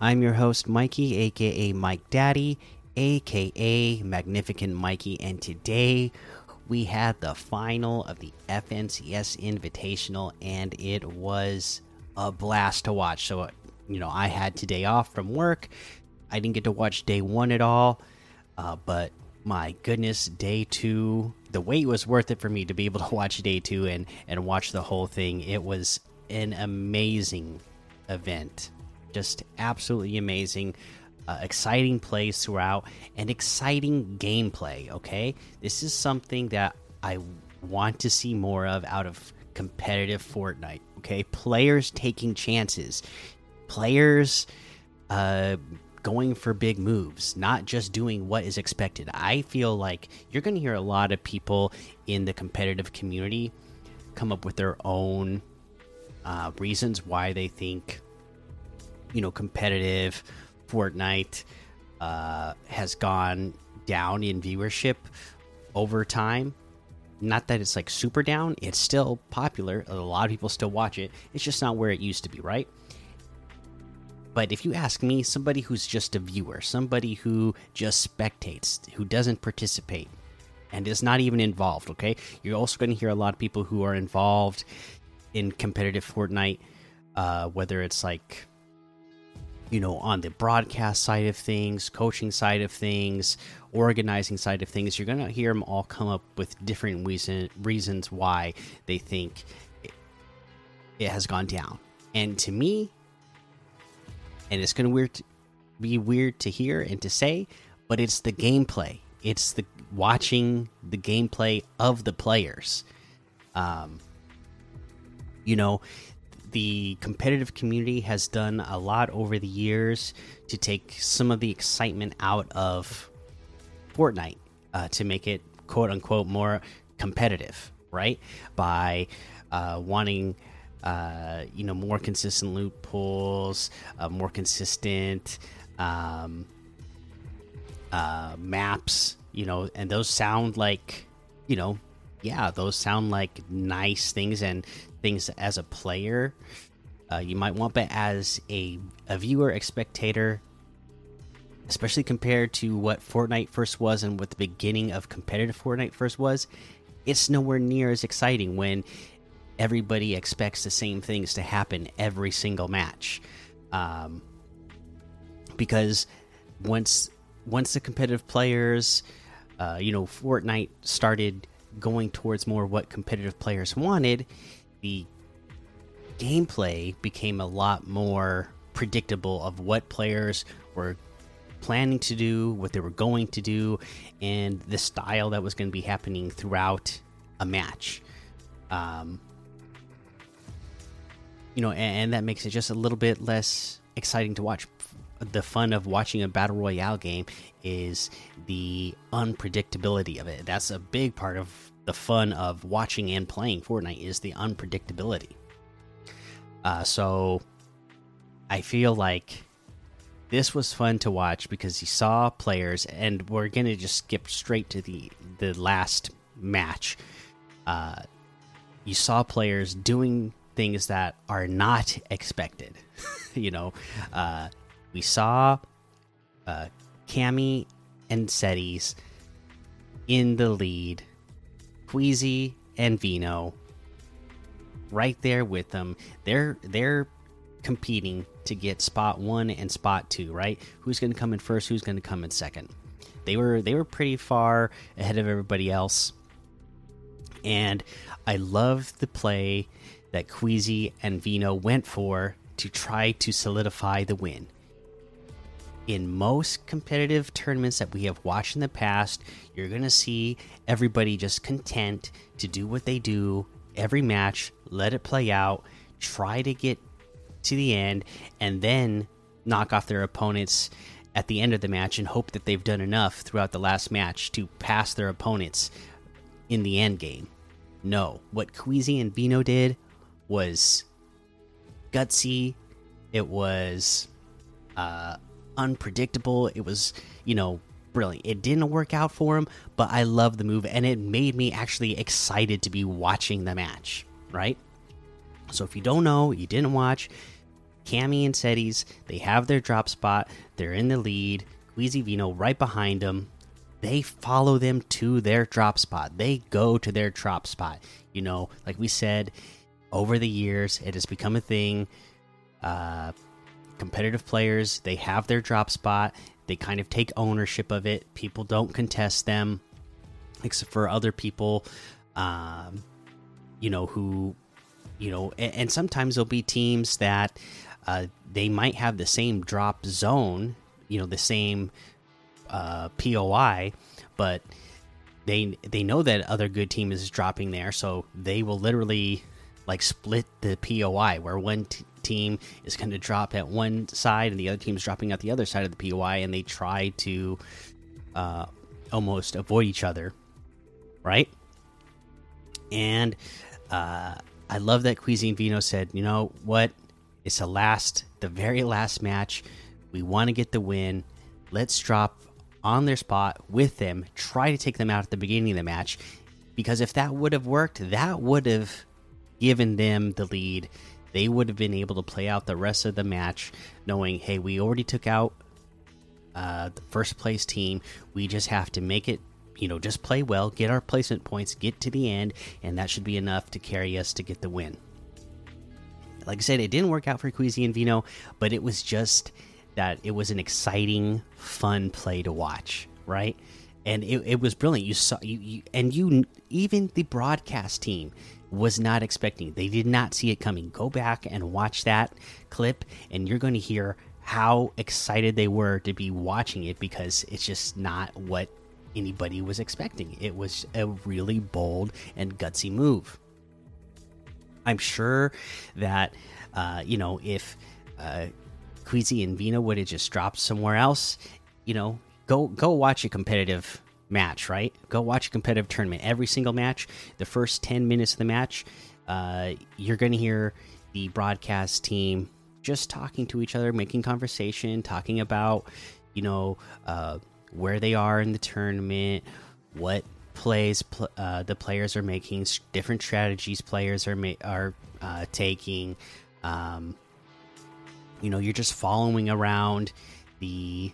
I'm your host, Mikey, aka Mike Daddy, aka Magnificent Mikey, and today we had the final of the FNCS Invitational, and it was a blast to watch. So, you know, I had today off from work. I didn't get to watch day one at all, uh, but my goodness, day two, the wait was worth it for me to be able to watch day two and and watch the whole thing. It was an amazing event, just absolutely amazing. Uh, exciting plays throughout and exciting gameplay. Okay, this is something that I want to see more of out of competitive Fortnite. Okay, players taking chances, players uh going for big moves, not just doing what is expected. I feel like you're going to hear a lot of people in the competitive community come up with their own uh, reasons why they think, you know, competitive Fortnite uh, has gone down in viewership over time. Not that it's like super down, it's still popular. A lot of people still watch it. It's just not where it used to be, right? But if you ask me, somebody who's just a viewer, somebody who just spectates, who doesn't participate, and is not even involved, okay? You're also going to hear a lot of people who are involved in competitive Fortnite, uh, whether it's like, you know, on the broadcast side of things, coaching side of things, organizing side of things. You're going to hear them all come up with different reason, reasons why they think it, it has gone down. And to me, and it's going to be weird to hear and to say, but it's the gameplay. It's the watching the gameplay of the players. Um, you know, the competitive community has done a lot over the years to take some of the excitement out of Fortnite uh, to make it quote unquote more competitive, right? By uh, wanting uh, you know, more consistent loot pools, uh, more consistent um, uh, maps, you know, and those sound like, you know, yeah, those sound like nice things and things as a player uh, you might want, but as a, a viewer, a spectator, especially compared to what Fortnite first was and what the beginning of competitive Fortnite first was, it's nowhere near as exciting when everybody expects the same things to happen every single match. Um, because once once the competitive players, uh, you know, Fortnite started going towards more what competitive players wanted, the gameplay became a lot more predictable of what players were planning to do, what they were going to do, and the style that was going to be happening throughout a match. Um, you know, and, and that makes it just a little bit less exciting to watch. The fun of watching a battle royale game is the unpredictability of it. That's a big part of the fun of watching and playing Fortnite is the unpredictability. Uh, so I feel like this was fun to watch because you saw players, and we're gonna just skip straight to the the last match. Uh, you saw players doing things that are not expected. you know, uh, we saw uh, Cammy and Settings in the lead, Queasy and Vino right there with them. They're they're competing to get spot one and spot two. Right? Who's going to come in first? Who's going to come in second? They were they were pretty far ahead of everybody else, and I love the play that Queasy and Vino went for to try to solidify the win. In most competitive tournaments that we have watched in the past, you're going to see everybody just content to do what they do every match, let it play out, try to get to the end, and then knock off their opponents at the end of the match and hope that they've done enough throughout the last match to pass their opponents in the end game. No, what Queasy and Vino did was gutsy. It was uh, unpredictable. It was, you know, brilliant. It didn't work out for him, but I love the move, and it made me actually excited to be watching the match. Right. So if you don't know, you didn't watch, Cammy and Sedis, they have their drop spot. They're in the lead. Queasy Vino right behind them. They follow them to their drop spot. They go to their drop spot. You know, like we said, over the years, it has become a thing. Uh, competitive players, they have their drop spot. They kind of take ownership of it. People don't contest them, except for other people, um, you know, who, you know, and, and sometimes there'll be teams that uh, they might have the same drop zone, you know, the same uh, POI, but they they know that other good team is dropping there, so they will literally like split the POI where one team is going to drop at one side and the other team is dropping at the other side of the POI, and they try to uh, almost avoid each other, right? And uh, I love that Queasy Vino said, you know what? It's the last, the very last match. We want to get the win. Let's drop on their spot with them, try to take them out at the beginning of the match. Because if that would have worked, that would have given them the lead. They would have been able to play out the rest of the match knowing, hey, we already took out uh, the first place team. We just have to make it, you know, just play well, get our placement points, get to the end, and that should be enough to carry us to get the win. Like I said, it didn't work out for Queasy and Vino, but it was just that it was an exciting, fun play to watch, right? And it, it was brilliant. You saw you, you and you even the broadcast team was not expecting. They did not see it coming. Go back and watch that clip, and you're going to hear how excited they were to be watching it because it's just not what anybody was expecting. It was a really bold and gutsy move. I'm sure that uh, you know if uh, Queasy and Vino would have just dropped somewhere else, you know, go go watch a competitive match, right? Go watch a competitive tournament. Every single match, the first ten minutes of the match, uh, you're going to hear the broadcast team just talking to each other, making conversation, talking about you know uh, where they are in the tournament, what plays pl uh, the players are making, different strategies players are are uh, taking. Um, you know, you're just following around the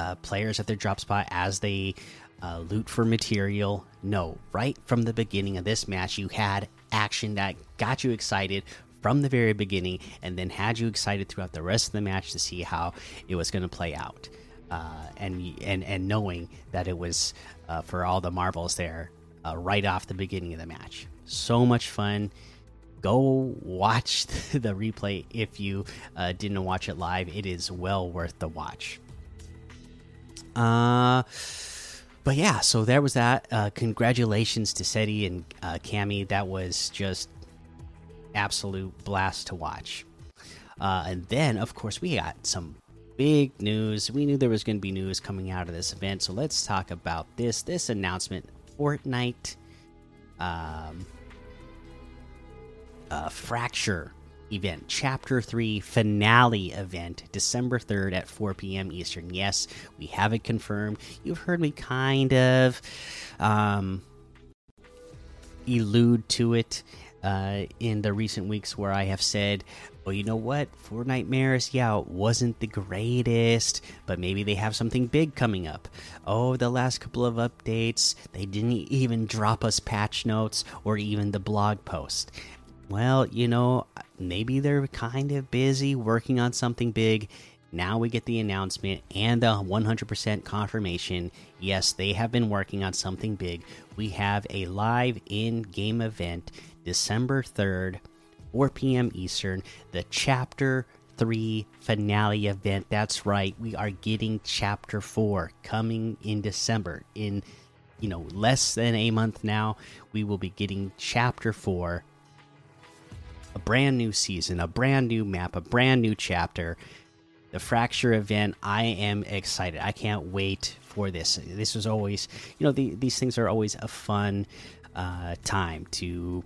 uh, players at their drop spot as they uh, loot for material. No, right from the beginning of this match, you had action that got you excited from the very beginning, and then had you excited throughout the rest of the match to see how it was going to play out uh, and and and knowing that it was uh, for all the marbles there uh, right off the beginning of the match. So much fun. Go watch the replay if you uh, didn't watch it live. It is well worth the watch. Uh, but yeah, so there was that. Uh, congratulations to Setty and uh, Cammy. That was just absolute blast to watch. Uh, and then, of course, we got some big news. We knew there was going to be news coming out of this event, so let's talk about this. This announcement: Fortnite, um, uh, Fracture event, Chapter Three finale event, December third at 4 p.m. Eastern. Yes, we have it confirmed. You've heard me kind of um, elude to it uh, in the recent weeks where I have said, well, you know what? Fortnitemares, yeah, it wasn't the greatest, but maybe they have something big coming up. Oh, the last couple of updates, they didn't even drop us patch notes or even the blog post. Well, you know, maybe they're kind of busy working on something big. Now we get the announcement and the 100% confirmation. Yes, they have been working on something big. We have a live in game event December 3rd 4 p.m. Eastern, the Chapter 3 finale event. That's right, we are getting Chapter 4 coming in December. In, you know, less than a month now, we will be getting Chapter 4. A brand new season, a brand new map, a brand new chapter. the fracture event. I am excited. I can't wait for this. This is always, you know, the, these things are always a fun uh, time to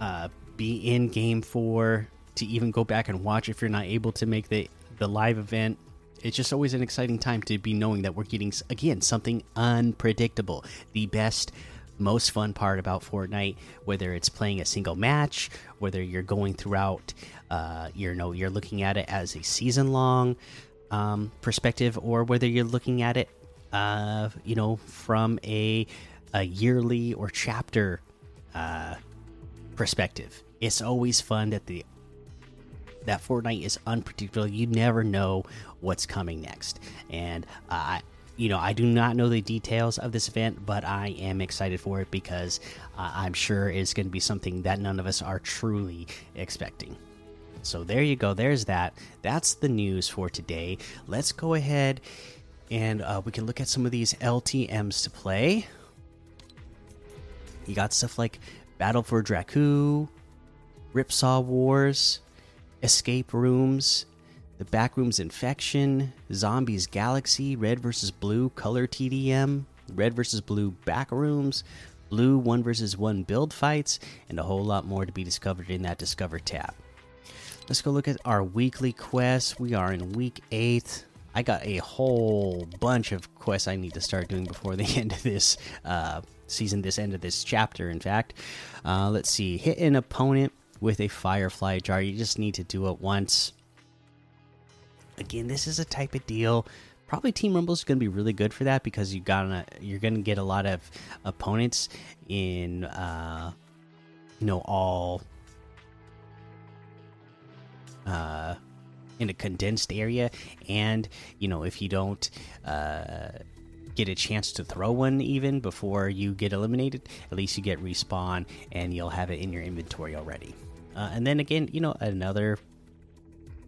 uh, be in game for, to even go back and watch if you're not able to make the the live event. It's just always an exciting time to be knowing that we're getting again something unpredictable. The best most fun part about Fortnite, whether it's playing a single match, whether you're going throughout, uh, you know, you're looking at it as a season long um, perspective, or whether you're looking at it, uh, you know, from a a yearly or chapter uh, perspective. It's always fun that the that Fortnite is unpredictable. You never know what's coming next, and uh, you know, I do not know the details of this event, but I am excited for it because uh, I'm sure it's going to be something that none of us are truly expecting. So there you go. There's that. That's the news for today. Let's go ahead and uh, we can look at some of these LTMs to play. You got stuff like Battle for Jakku, Ripsaw Wars, Escape Rooms, the Backrooms Infection, Zombies Galaxy, Red vs. Blue Color TDM, Red vs. Blue Backrooms, Blue 1 vs. 1 build fights, and a whole lot more to be discovered in that Discover tab. Let's go look at our weekly quests. We are in week 8. I got a whole bunch of quests I need to start doing before the end of this uh, season, this end of this chapter, in fact. Uh, let's see. Hit an opponent with a Firefly jar. You just need to do it once again, this is a type of deal. Probably Team Rumble is going to be really good for that because you got you're going to get a lot of opponents in uh, you know all uh, in a condensed area, and you know if you don't uh, get a chance to throw one even before you get eliminated, at least you get respawn and you'll have it in your inventory already. Uh, and then again, you know another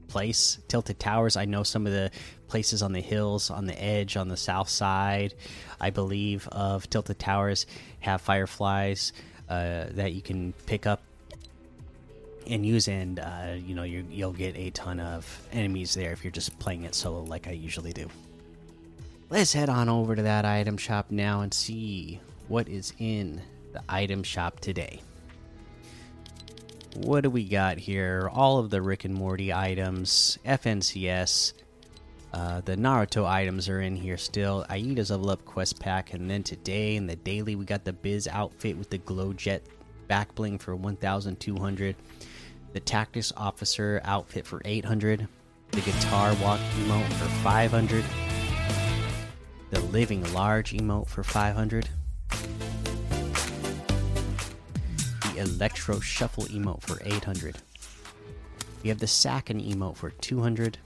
place. Tilted Towers, I know some of the places on the hills, on the edge, on the south side, I believe, of Tilted Towers have fireflies uh, that you can pick up and use, and uh, you know you will get a ton of enemies there if you're just playing it solo like I usually do. Let's head on over to that item shop now and see what is in the item shop today what do we got here? All of the Rick and Morty items, FNCS, uh, the Naruto items are in here still. Aida's level up quest pack, and then today in the daily we got the Biz outfit with the glow jet back bling for 1,200, the Tactics Officer outfit for 800, the Guitar Walk emote for 500, the Living Large emote for 500. Electro Shuffle emote for 800. We have the Sacken emote for 200.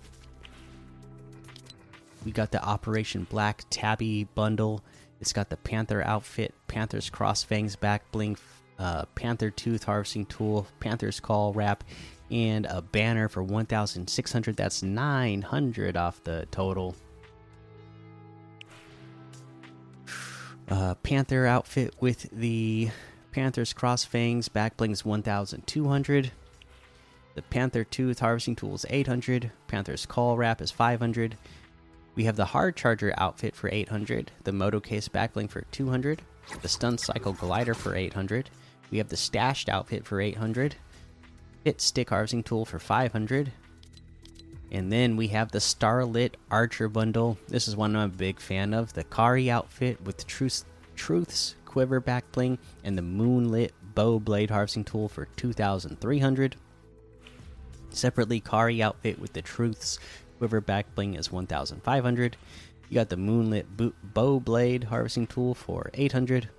We got the Operation Black Tabby bundle. It's got the Panther outfit, Panther's Cross Fangs back bling, uh, Panther Tooth harvesting tool, Panther's Call wrap, and a banner for 1,600. That's 900 off the total. Uh, Panther outfit with the Panther's Cross Fangs back blings 1200. The Panther Tooth Harvesting Tool is 800. Panther's Call Wrap is 500. We have the Hard Charger outfit for 800. The Moto Case Backbling for 200. The Stun Cycle Glider for 800. We have the Stashed outfit for 800. Hit Stick Harvesting Tool for 500. And then we have the Starlit Archer bundle. This is one I'm a big fan of. The Kari outfit with Truth, Truth's quiver back bling and the moonlit bow blade harvesting tool for 2300 separately kari outfit with the truths quiver back bling is 1500 you got the moonlit bow blade harvesting tool for 800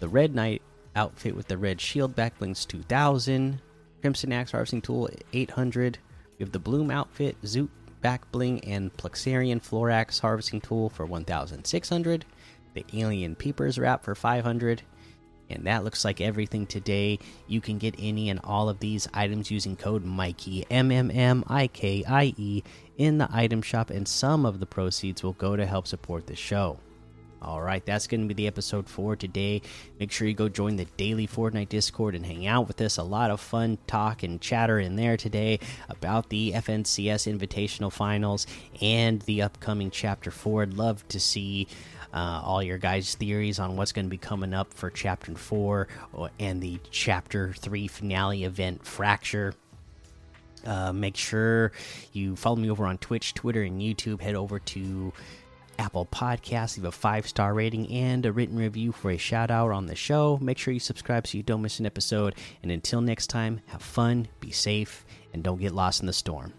the red knight outfit with the red shield back blings 2000 crimson axe harvesting tool 800 you have the bloom outfit zoot back bling and plexarian florax harvesting tool for 1600 the Alien Peepers wrap for 500. And that looks like everything today. You can get any and all of these items using code Mikey M M M I K I E in the item shop, and some of the proceeds will go to help support the show. All right, that's going to be the episode for today. Make sure you go join the daily Fortnite Discord and hang out with us. A lot of fun talk and chatter in there today about the FNCS Invitational Finals and the upcoming Chapter 4. I'd love to see uh, all your guys' theories on what's going to be coming up for Chapter 4 and the Chapter 3 finale event, Fracture. Uh, make sure you follow me over on Twitch, Twitter, and YouTube. Head over to Apple Podcasts, leave a five star rating and a written review for a shout out on the show. Make sure you subscribe so you don't miss an episode. And until next time, have fun, be safe, and don't get lost in the storm.